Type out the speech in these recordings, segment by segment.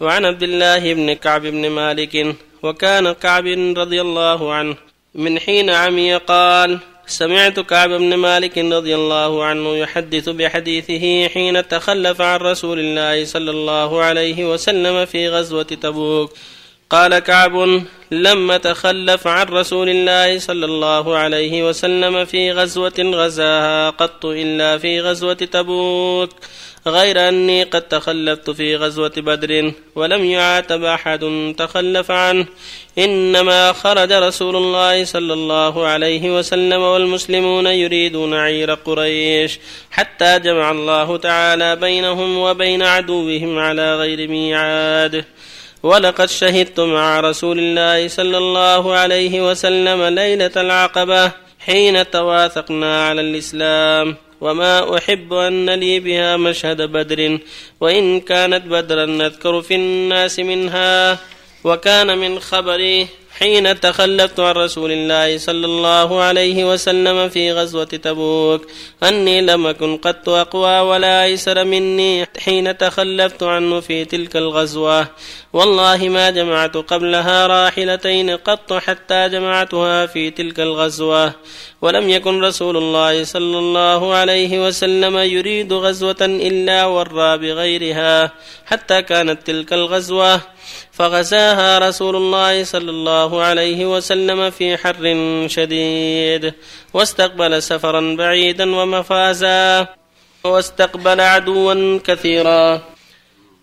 وعن عبد الله بن كعب بن مالك وكان كعب رضي الله عنه من حين عمي قال سمعت كعب بن مالك رضي الله عنه يحدث بحديثه حين تخلف عن رسول الله صلى الله عليه وسلم في غزوة تبوك. قال كعب لم تخلف عن رسول الله صلى الله عليه وسلم في غزوة غزاها قط إلا في غزوة تبوك. غير أني قد تخلفت في غزوة بدر ولم يعاتب أحد تخلف عنه. إنما خرج رسول الله صلى الله عليه وسلم والمسلمون يريدون عير قريش حتى جمع الله تعالى بينهم وبين عدوهم على غير ميعاد. ولقد شهدت مع رسول الله صلى الله عليه وسلم ليلة العقبة حين تواثقنا على الإسلام. وما أحب أن لي بها مشهد بدر وإن كانت بدرا نذكر في الناس منها وكان من خبري حين تخلفت عن رسول الله صلى الله عليه وسلم في غزوة تبوك أني لم أكن قد أقوى ولا أيسر مني حين تخلفت عنه في تلك الغزوة والله ما جمعت قبلها راحلتين قط حتى جمعتها في تلك الغزوة ولم يكن رسول الله صلى الله عليه وسلم يريد غزوة إلا ورى بغيرها حتى كانت تلك الغزوة. فغزاها رسول الله صلى الله عليه وسلم في حر شديد. واستقبل سفرا بعيدا ومفازا. واستقبل عدوا كثيرا.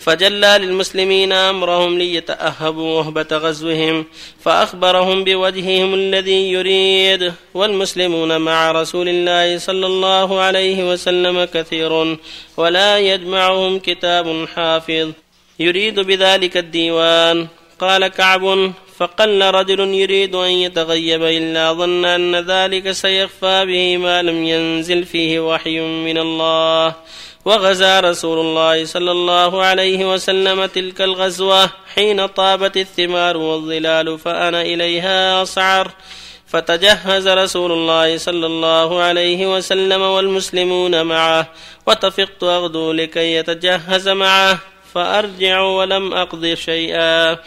فجلى للمسلمين أمرهم ليتأهبوا وهبة غزوهم فأخبرهم بوجههم الذي يريد والمسلمون مع رسول الله صلى الله عليه وسلم كثير ولا يجمعهم كتاب حافظ. يريد بذلك الديوان. قال كعب فقل رجل يريد أن يتغيب إلا ظن أن ذلك سيخفى به ما لم ينزل فيه وحي من الله. وغزا رسول الله صلى الله عليه وسلم تلك الغزوة حين طابت الثمار والظلال فأنا إليها أصعر. فتجهز رسول الله صلى الله عليه وسلم والمسلمون معه. وتفقت أغدو لكي يتجهز معه. فأرجع ولم أقض شيئا.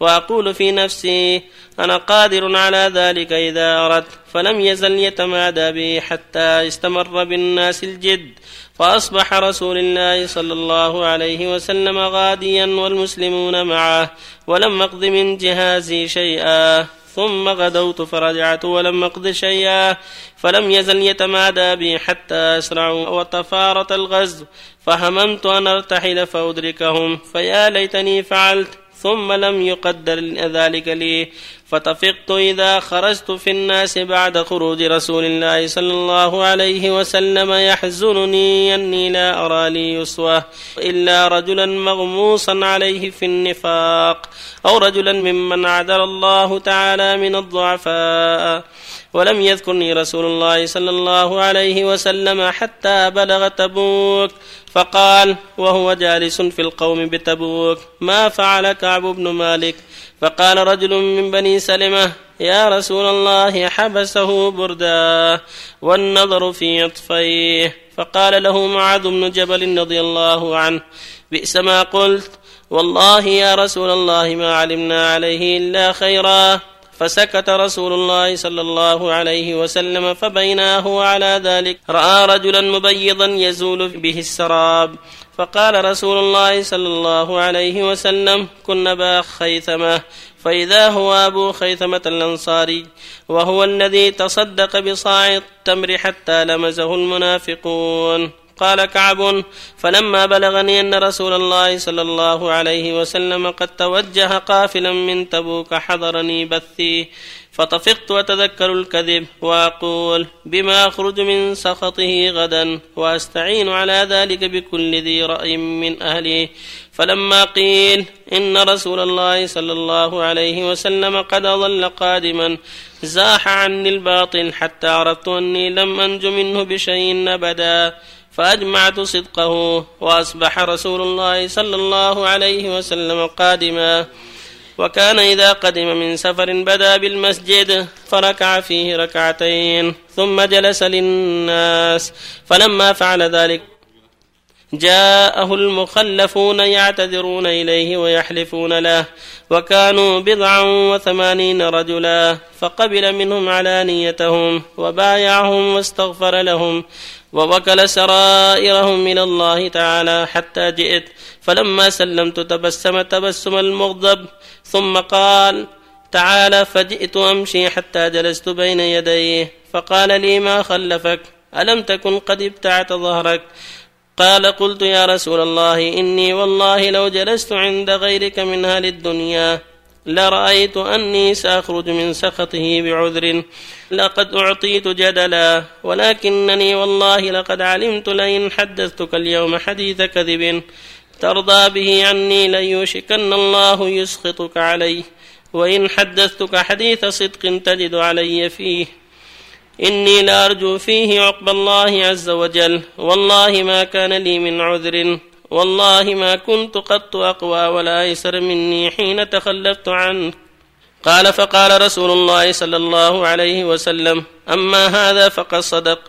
وأقول في نفسي أنا قادر على ذلك إذا أردت. فلم يزل يتمادى بي حتى استمر بالناس الجد. فأصبح رسول الله صلى الله عليه وسلم غاديا والمسلمون معه ولم أقض من جهازي شيئا. ثم غدوت فرجعت ولم أقض شيئا فلم يزل يتمادى بي حتى أسرع وتفارط الغزو فهممت أن أرتحل فأدركهم فيا ليتني فعلت. ثم لم يقدر ذلك لي. فتفقت إذا خرجت في الناس بعد خروج رسول الله صلى الله عليه وسلم. يحزنني أني لا أرى لي يسوى إلا رجلا مغموسا عليه في النفاق أو رجلا ممن عدل الله تعالى من الضعفاء. ولم يذكرني رسول الله صلى الله عليه وسلم حتى بلغ تبوك. فقال وهو جالس في القوم بتبوك. ما فعل كعب بن مالك؟ فقال رجل من بني سلمة يا رسول الله حبسه بردا والنظر في عطفيه. فقال له معاذ بن جبل رضي الله عنه بئس ما قلت. والله يا رسول الله ما علمنا عليه إلا خيرا. فسكت رسول الله صلى الله عليه وسلم فبينا هو على ذلك. رأى رجلا مبيضا يزول به السراب. فقال رسول الله صلى الله عليه وسلم كن أبا خيثمة. فإذا هو أبو خيثمة الأنصاري وهو الذي تصدق بصاع التمر حتى لمزه المنافقون. قال كعب فلما بلغني أن رسول الله صلى الله عليه وسلم قد توجه قافلا من تبوك حضرني بثي فطفقت وتذكر الكذب وأقول بما أخرج من سخطه غدا وأستعين على ذلك بكل ذي رأي من اهله فلما قيل إن رسول الله صلى الله عليه وسلم قد ظل قادما زاح عني الباطل حتى عرفت أني لم أنج منه بشيء ابدا. فأجمعت صدقه وأصبح رسول الله صلى الله عليه وسلم قادما. وكان إذا قدم من سفر بدا بالمسجد فركع فيه ركعتين ثم جلس للناس فلما فعل ذلك جاءه المخلفون يعتذرون إليه ويحلفون له. وكانوا بضعا وثمانين رجلا فقبل منهم علانيتهم وبايعهم واستغفر لهم. ووكل سرائرهم إلى الله تعالى حتى جئت. فلما سلمت تبسم تبسم المغضب. ثم قال تعالى فجئت أمشي حتى جلست بين يديه. فقال لي ما خلفك؟ ألم تكن قد ابتعت ظهرك? قال قلت يا رسول الله إني والله لو جلست عند غيرك من أهل الدنيا لرأيت أني سأخرج من سخطه بعذر. لقد أعطيت جدلا ولكنني والله لقد علمت لئن حدثتك اليوم حديث كذب. ترضى به عني ليوشكن الله يسخطك عليه وإن حدثتك حديث صدق تجد علي فيه. إني لأرجو فيه عقب الله عز وجل والله ما كان لي من عذر. والله ما كنت قط أقوى ولا أيسر مني حين تخلفت عنك قال فقال رسول الله صلى الله عليه وسلم أما هذا فقد صدق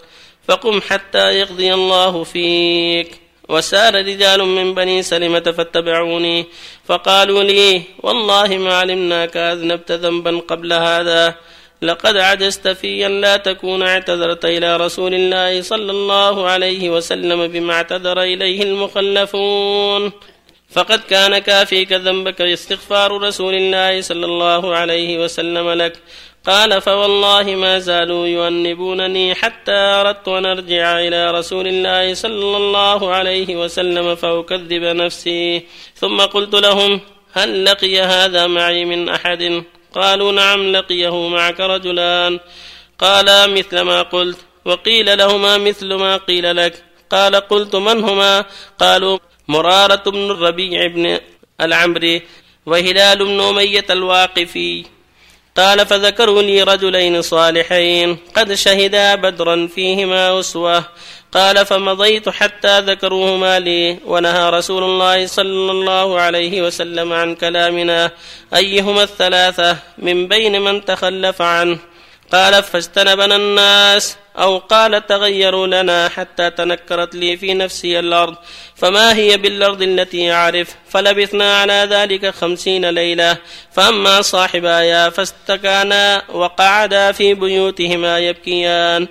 فقم حتى يقضي الله فيك. وسار رجال من بني سلمة فاتبعوني. فقالوا لي والله ما علمناك أذنبت ذنبا قبل هذا. لقد عجزت في أن لا تكون اعتذرت إلى رسول الله صلى الله عليه وسلم بما اعتذر إليه المخلفون. فقد كان كافيك ذنبك استغفار رسول الله صلى الله عليه وسلم لك. قال فوالله ما زالوا يؤنبونني حتى أردت أن أرجع إلى رسول الله صلى الله عليه وسلم فأكذب نفسي. ثم قلت لهم هل لقي هذا معي من أحد؟ قالوا نعم لقيه معك رجلان. قالا مثل ما قلت. وقيل لهما مثل ما قيل لك. قال قلت من هما؟ قالوا مرارة بن الربيع بن العمري وهلال بن أمية الواقفي. قال فذكروا لي رجلين صالحين. قد شهدا بدرا فيهما أسوة. قال فمضيت حتى ذكروهما لي ونهى رسول الله صلى الله عليه وسلم عن كلامنا أيهما الثلاثة من بين من تخلف عنه. قال فاجتنبنا الناس أو قال تغيروا لنا حتى تنكرت لي في نفسي الأرض. فما هي بالأرض التي أعرف؟ فلبثنا على ذلك خمسين ليلة. فأما صاحبايا فاستكانا وقعدا في بيوتهما يبكيان.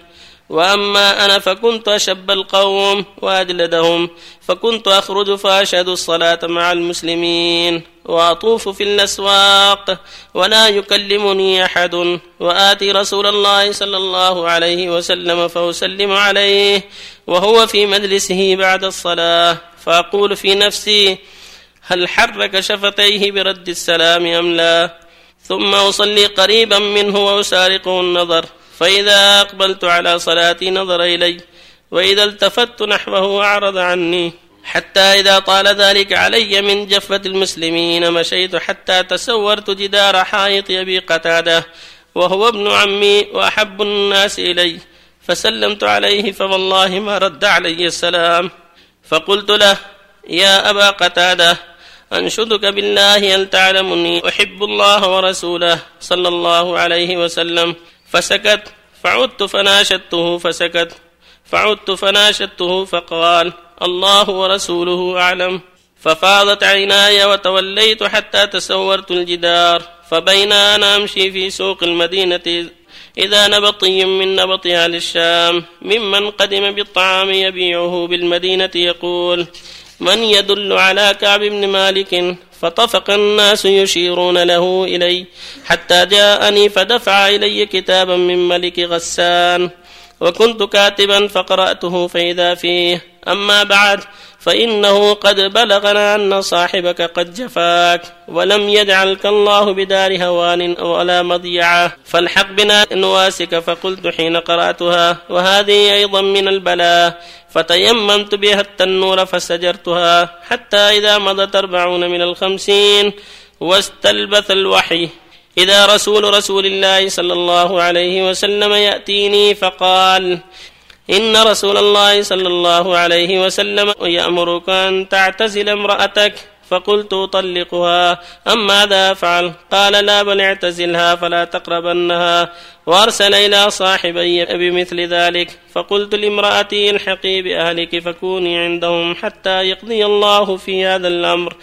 وأما أنا فكنت أشب القوم وأجلدهم فكنت أخرج فأشهد الصلاة مع المسلمين وأطوف في الأسواق ولا يكلمني أحد وآتي رسول الله صلى الله عليه وسلم فأسلم عليه وهو في مجلسه بعد الصلاة فأقول في نفسي هل حرك شفتيه برد السلام أم لا؟ ثم أصلي قريبا منه وأسارقه النظر فإذا أقبلت على صلاتي نظر إلي وإذا التفت نحوه أعرض عني. حتى إذا طال ذلك علي من جفة المسلمين مشيت حتى تسورت جدار حائط أبي قتادة وهو ابن عمي وأحب الناس إلي. فسلمت عليه فوالله ما رد علي السلام. فقلت له يا أبا قتادة أنشدك بالله أن تعلمني أحب الله ورسوله صلى الله عليه وسلم. فسكت. فعدت فناشدته فسكت. فعدت فناشدته فقال الله ورسوله أعلم. ففاضت عيناي وتوليت حتى تسورت الجدار. فبين أنا أمشي في سوق المدينة إذا نبطي من نبط أهل الشام. ممن قدم بالطعام يبيعه بالمدينة يقول من يدل على كعب بن مالك فطفق الناس يشيرون له إلي حتى جاءني فدفع إلي كتابا من ملك غسان وكنت كاتبا فقرأته فإذا فيه أما بعد فإنه قد بلغنا أن صاحبك قد جفاك ولم يجعلك الله بدار هوان ولا مضيعة. فالحق بنا نواسك فقلت حين قرأتها وهذه أيضا من البلاء. فتيممت بها التنور فسجرتها حتى إذا مضت أربعون من الخمسين واستلبث الوحي. إذا رسول رسول الله صلى الله عليه وسلم يأتيني فقال إن رسول الله صلى الله عليه وسلم يأمرك أن تعتزل امرأتك. فقلت أطلقها. أم ماذا أفعل؟ قال لا بل اعتزلها فلا تقربنها. وأرسل إلى صاحبي بمثل ذلك. فقلت لامرأتي الحقي بأهلك فكوني عندهم حتى يقضي الله في هذا الأمر.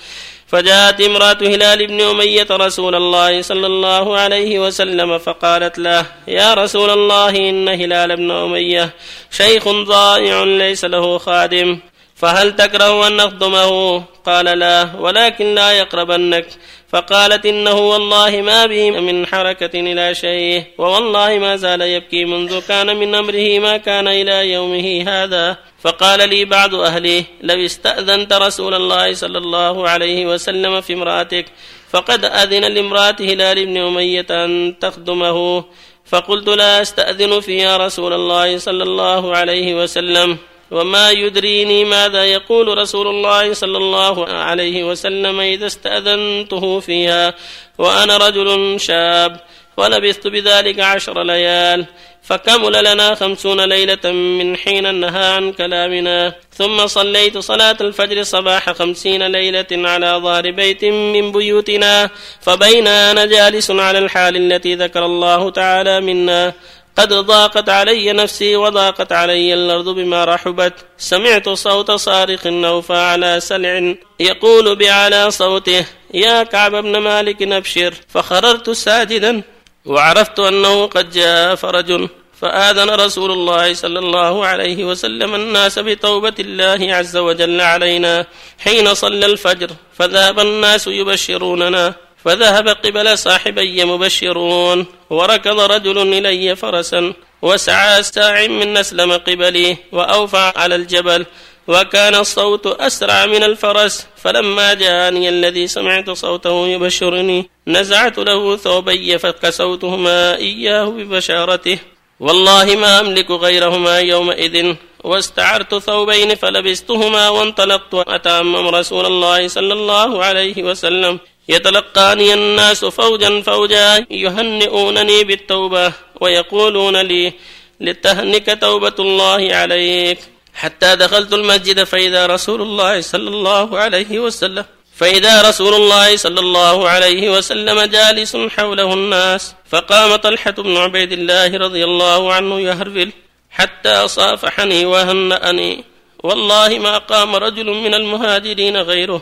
فجاءت امرأة هلال بن أمية رسول الله صلى الله عليه وسلم فقالت له يا رسول الله إن هلال بن أمية شيخ ضائع ليس له خادم فهل تكره أن نخدمه؟ قال لا ولكن لا يقربنك. فقالت إنه والله ما به من حركة إلى شيء ووالله ما زال يبكي منذ كان من أمره ما كان إلى يومه هذا. فقال لي بعض أهله لو استأذنت رسول الله صلى الله عليه وسلم في امرأتك فقد أذن لامرأة هلال بن أمية أن تخدمه. فقلت لا أستأذن في يا رسول الله صلى الله عليه وسلم. وما يدريني ماذا يقول رسول الله صلى الله عليه وسلم إذا استأذنته فيها. وأنا رجل شاب. ولبثت بذلك عشر ليال فكمل لنا خمسون ليلة من حين نهى عن كلامنا. ثم صليت صلاة الفجر صباح خمسين ليلة على ظهر بيت من بيوتنا فبين أنا جالس على الحال التي ذكر الله تعالى منا. قد ضاقت علي نفسي وضاقت علي الأرض بما رحبت. سمعت صوت صارخ أوفى على سلع يقول بعلى صوته يا كعب بن مالك أبشر فخررت ساجدا وعرفت أنه قد جاء فرج فآذن رسول الله صلى الله عليه وسلم الناس بتوبة الله عز وجل علينا حين صلى الفجر فذهب الناس يبشروننا فذهب قبل صاحبي مبشرون وركض رجل إلي فرسا وسعى ساع من أسلم قبلي وأوفى على الجبل وكان الصوت أسرع من الفرس فلما جاءني الذي سمعت صوته يبشرني نزعت له ثوبي فكسوتهما إياه ببشارته. والله ما أملك غيرهما يومئذ. واستعرت ثوبين فلبستهما وانطلقت أتأمم رسول الله صلى الله عليه وسلم. يتلقاني الناس فوجا فوجا يهنئونني بالتوبة ويقولون لي لتهنك توبة الله عليك. حتى دخلت المسجد فإذا رسول الله صلى الله عليه وسلم فإذا رسول الله صلى الله عليه وسلم جالس حوله الناس فقام طلحة بن عبيد الله رضي الله عنه يهرول حتى صافحني وهنأني والله ما قام رجل من المهاجرين غيره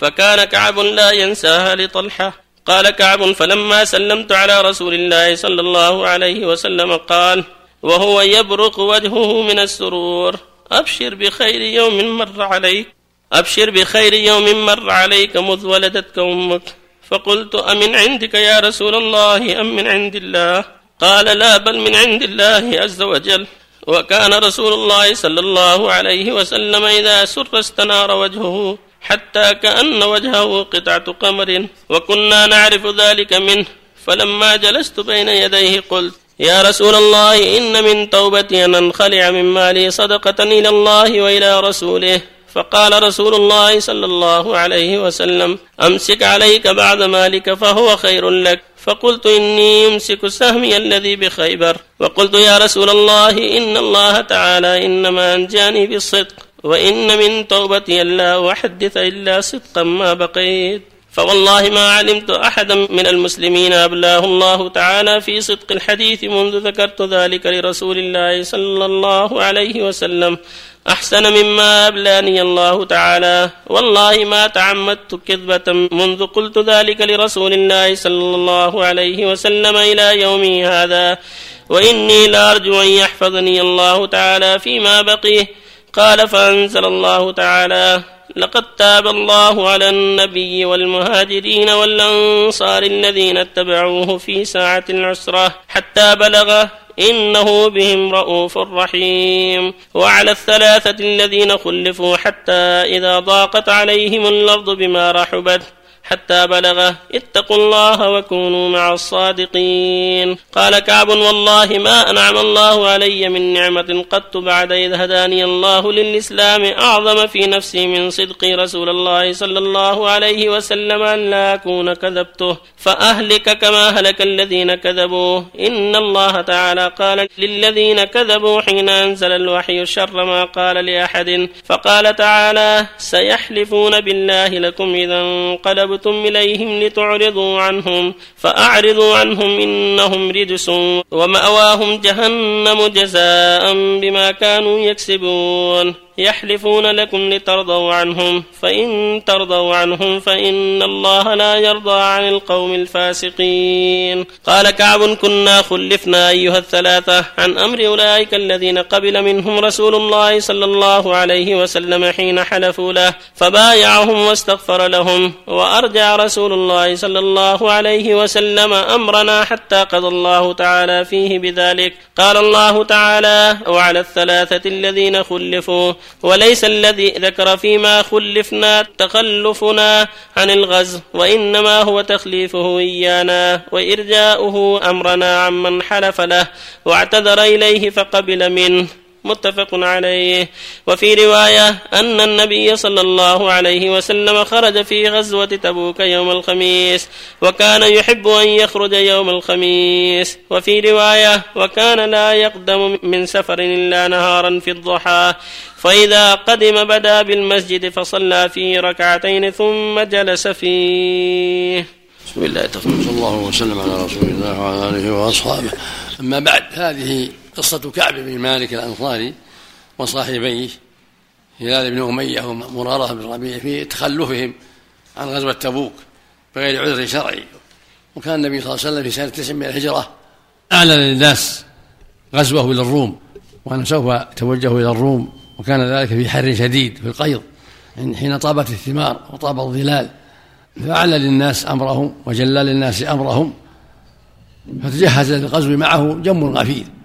فكان كعب لا ينساها لطلحة. قال كعب فلما سلمت على رسول الله صلى الله عليه وسلم قال وهو يبرق وجهه من السرور أبشر بخير يوم مر عليك. أبشر بخير يوم مر عليك مذ ولدتك أمك. فقلت أمن عندك يا رسول الله؟ أم من عند الله؟ قال لا بل من عند الله عز وجل. وكان رسول الله صلى الله عليه وسلم إذا سر استنار وجهه حتى كأن وجهه قطعة قمر وكنا نعرف ذلك منه. فلما جلست بين يديه قلت يا رسول الله إن من توبتي أن أنخلع من مالي صدقة إلى الله وإلى رسوله. فقال رسول الله صلى الله عليه وسلم أمسك عليك بعد مالك فهو خير لك. فقلت إني يمسك سهمي الذي بخيبر. وقلت يا رسول الله إن الله تعالى إنما أنجاني بالصدق وإن من توبتي ألا أحدث إلا صدقا ما بقيت. فوالله ما علمت أحدا من المسلمين أبلاه الله تعالى في صدق الحديث منذ ذكرت ذلك لرسول الله صلى الله عليه وسلم. أحسن مما أبلاني الله تعالى. والله ما تعمدت كذبة منذ قلت ذلك لرسول الله صلى الله عليه وسلم إلى يومي هذا. وإني لأرجو أن يحفظني الله تعالى فيما بقيه قال فأنزل الله تعالى لقد تاب الله على النبي والمهاجرين والأنصار الذين اتبعوه في ساعة العسرة حتى بلغ إنه بهم رؤوف رحيم. وعلى الثلاثة الذين خلفوا حتى إذا ضاقت عليهم الأرض بما رحبت حتى بلغ اتقوا الله وكونوا مع الصادقين. قال كعب والله ما أنعم الله علي من نعمة قط بعد إذ هداني الله للإسلام أعظم في نفسي من صدق رسول الله صلى الله عليه وسلم أن لا أكون كذبته. فأهلك كما هلك الذين كذبوا. إن الله تعالى قال للذين كذبوا حين أنزل الوحي شر ما قال لأحد. فقال تعالى سيحلفون بالله لكم إذا انقلبتم إليهم لتعرضوا عنهم فأعرضوا عنهم إنهم رجس ومأواهم جهنم جزاء بما كانوا يكسبون. يحلفون لكم لترضوا عنهم فإن ترضوا عنهم فإن الله لا يرضى عن القوم الفاسقين. قال كعب كنا خلفنا أيها الثلاثة عن أمر أولئك الذين قبل منهم رسول الله صلى الله عليه وسلم حين حلفوا له فبايعهم واستغفر لهم وأرجع رسول الله صلى الله عليه وسلم أمرنا حتى قضى الله تعالى فيه بذلك. قال الله تعالى وعلى الثلاثة الذين خلفوا وليس الذي ذكر فيما خلفنا تخلفنا عن الغزو وإنما هو تخليفه إيانا وإرجاؤه أمرنا عمن حلف له واعتذر إليه فقبل منه. متفق عليه. وفي رواية أن النبي صلى الله عليه وسلم خرج في غزوة تبوك يوم الخميس وكان يحب أن يخرج يوم الخميس. وفي رواية وكان لا يقدم من سفر إلا نهارا في الضحى. فإذا قدم بدا بالمسجد فصلى فيه ركعتين ثم جلس فيه. بسم الله صلى الله وسلم على رسول الله وعلى آله وأصحابه. أما بعد هذه قصة كعب بن مالك الأنصاري وصاحبيه هلال بن أمية ومرارة بن ربيع في تخلفهم عن غزوة تبوك بغير عذر شرعي. وكان النبي صلى الله عليه وسلم في سنة تسع من الهجرة أعلن للناس غزوه إلى الروم وأنه سوف توجه إلى الروم وكان ذلك في حر شديد في القيض حين طابت الثمار وطاب الظلال. فأعلن للناس أمرهم وجلى للناس أمرهم فتجهز للغزو معه جم غفير.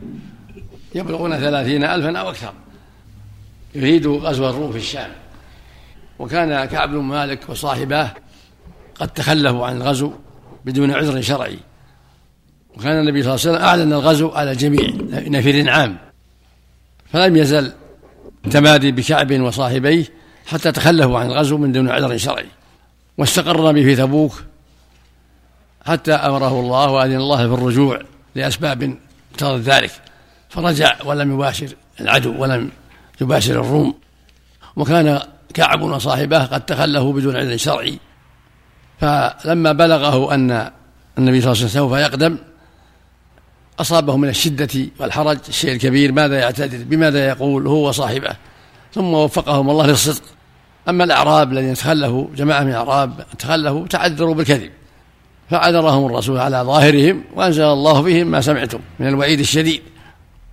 يبلغون ثلاثين ألفا أو أكثر. يريد غزو الروم في الشام. وكان كعب بن مالك وصاحباه قد تخلفوا عن الغزو بدون عذر شرعي. وكان النبي صلى الله عليه وسلم أعلن الغزو على الجميع نفير عام. فلم يزل تمادي بكعب وصاحبيه حتى تخلفوا عن الغزو من دون عذر شرعي. واستقر النبي في تبوك حتى أمره الله وأذن الله في الرجوع لأسباب اقتضت ذلك. فرجع ولم يباشر العدو ولم يباشر الروم. وكان كعب وصاحبه قد تخلفوا بدون عذر شرعي. فلما بلغه أن النبي صلى الله عليه وسلم سوف يقدم أصابه من الشدة والحرج الشيء الكبير ماذا يعتذر؟ بماذا يقول؟ هو وصاحبه. ثم وفقهم الله للصدق. أما الأعراب الذين تخلفوا جماعة من الأعراب تخلفوا تعذروا بالكذب. فعذرهم الرسول على ظاهرهم وأنزل الله فيهم ما سمعتم من الوعيد الشديد.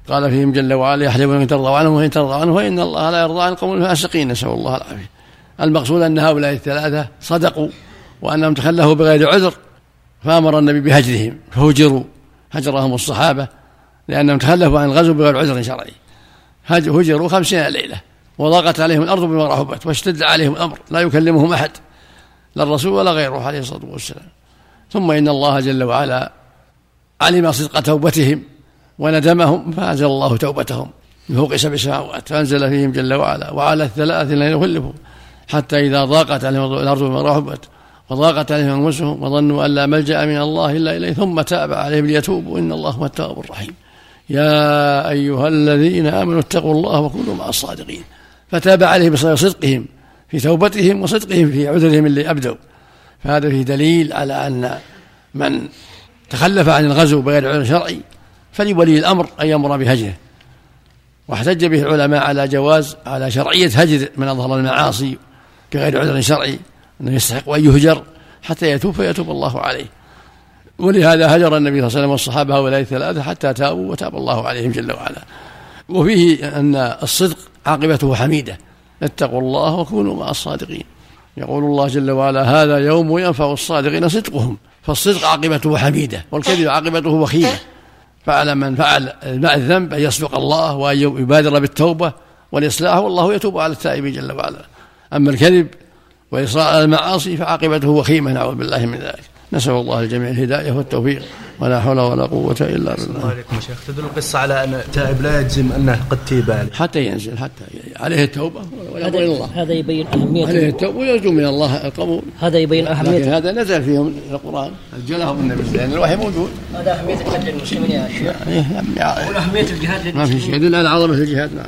قال فيهم جل وعلا يحلفون ان ترضوا عنهم وإن ترضوا عنه فان الله لا يرضى عن القوم الفاسقين. نسأل الله العافية. المقصود أن هؤلاء الثلاثة صدقوا وأنهم تخلفوا بغير عذر فأمر النبي بهجرهم فهجروا هجرهم الصحابة لأنهم تخلفوا عن الغزو بغير عذر شرعي. هجروا خمسين ليلة وضاقت عليهم الأرض بما رحبت واشتد عليهم الأمر لا يكلمهم أحد لا الرسول ولا غيره عليه الصلاة والسلام. ثم إن الله جل وعلا علم صدق توبتهم. وندمهم فأنزل الله توبتهم. من فوق سبع سماوات فأنزل فيهم جل وعلا. وعلى الثلاث الذين يخلفوا حتى إذا ضاقت عليهم الأرض بما رحبت وضاقت عليهم أنفسهم وظنوا أن لا ملجأ من الله إلا إليه ثم تاب عليهم ليتوبوا. إن الله هو التواب الرحيم. يا أيها الذين آمنوا اتقوا الله وكونوا مع الصادقين. فتاب عليهم صدقهم في توبتهم وصدقهم في عذرهم اللي أبدوا. فهذا فيه دليل على أن من تخلف عن الغزو بغير عذر شرعي فلولي الأمر أن يأمر بهجره. واحتج به العلماء على جواز على شرعية هجر من أظهر المعاصي بغير عذر شرعي أنه يستحق أن يهجر حتى يتوب فيتوب الله عليه. ولهذا هجر النبي صلى الله عليه وسلم والصحابة هؤلاء الثلاثة حتى تابوا وتاب الله عليهم جل وعلا. وفيه أن الصدق عاقبته حميدة. اتقوا الله وكونوا مع الصادقين. يقول الله جل وعلا هذا يوم ينفع الصادقين صدقهم. فالصدق عاقبته حميدة والكذب عاقبته وخيمة فعلى من فعل الذنب أن يصدق الله وأن يبادر بالتوبة والإصلاح والله يتوب على التائب جل وعلا. أما الكذب وإصرار على المعاصي فعاقبته وخيمة نعوذ بالله من ذلك. نسأل الله الجميع الهداية والتوفيق. ولا حول ولا قوة إلا بالله. عليكم شيخ. تدل القصة على أن التائب لا يجزم أنه قد تيب عليه. حتى ينزل حتى عليه التوبة. ويقول إلى الله هذا يبين أهمية عليه التوبة ويرجو من الله القبول. هذا يبين لكن أهمية هذا نزل فيهم القرآن. أجلهم النبي لأن الوحي موجود. هذا أهمية الجهاد للمسلمين يا شيخ. يعني وأهمية الجهاد ما في شيء. يدل على عظمة الجهاد. نعم.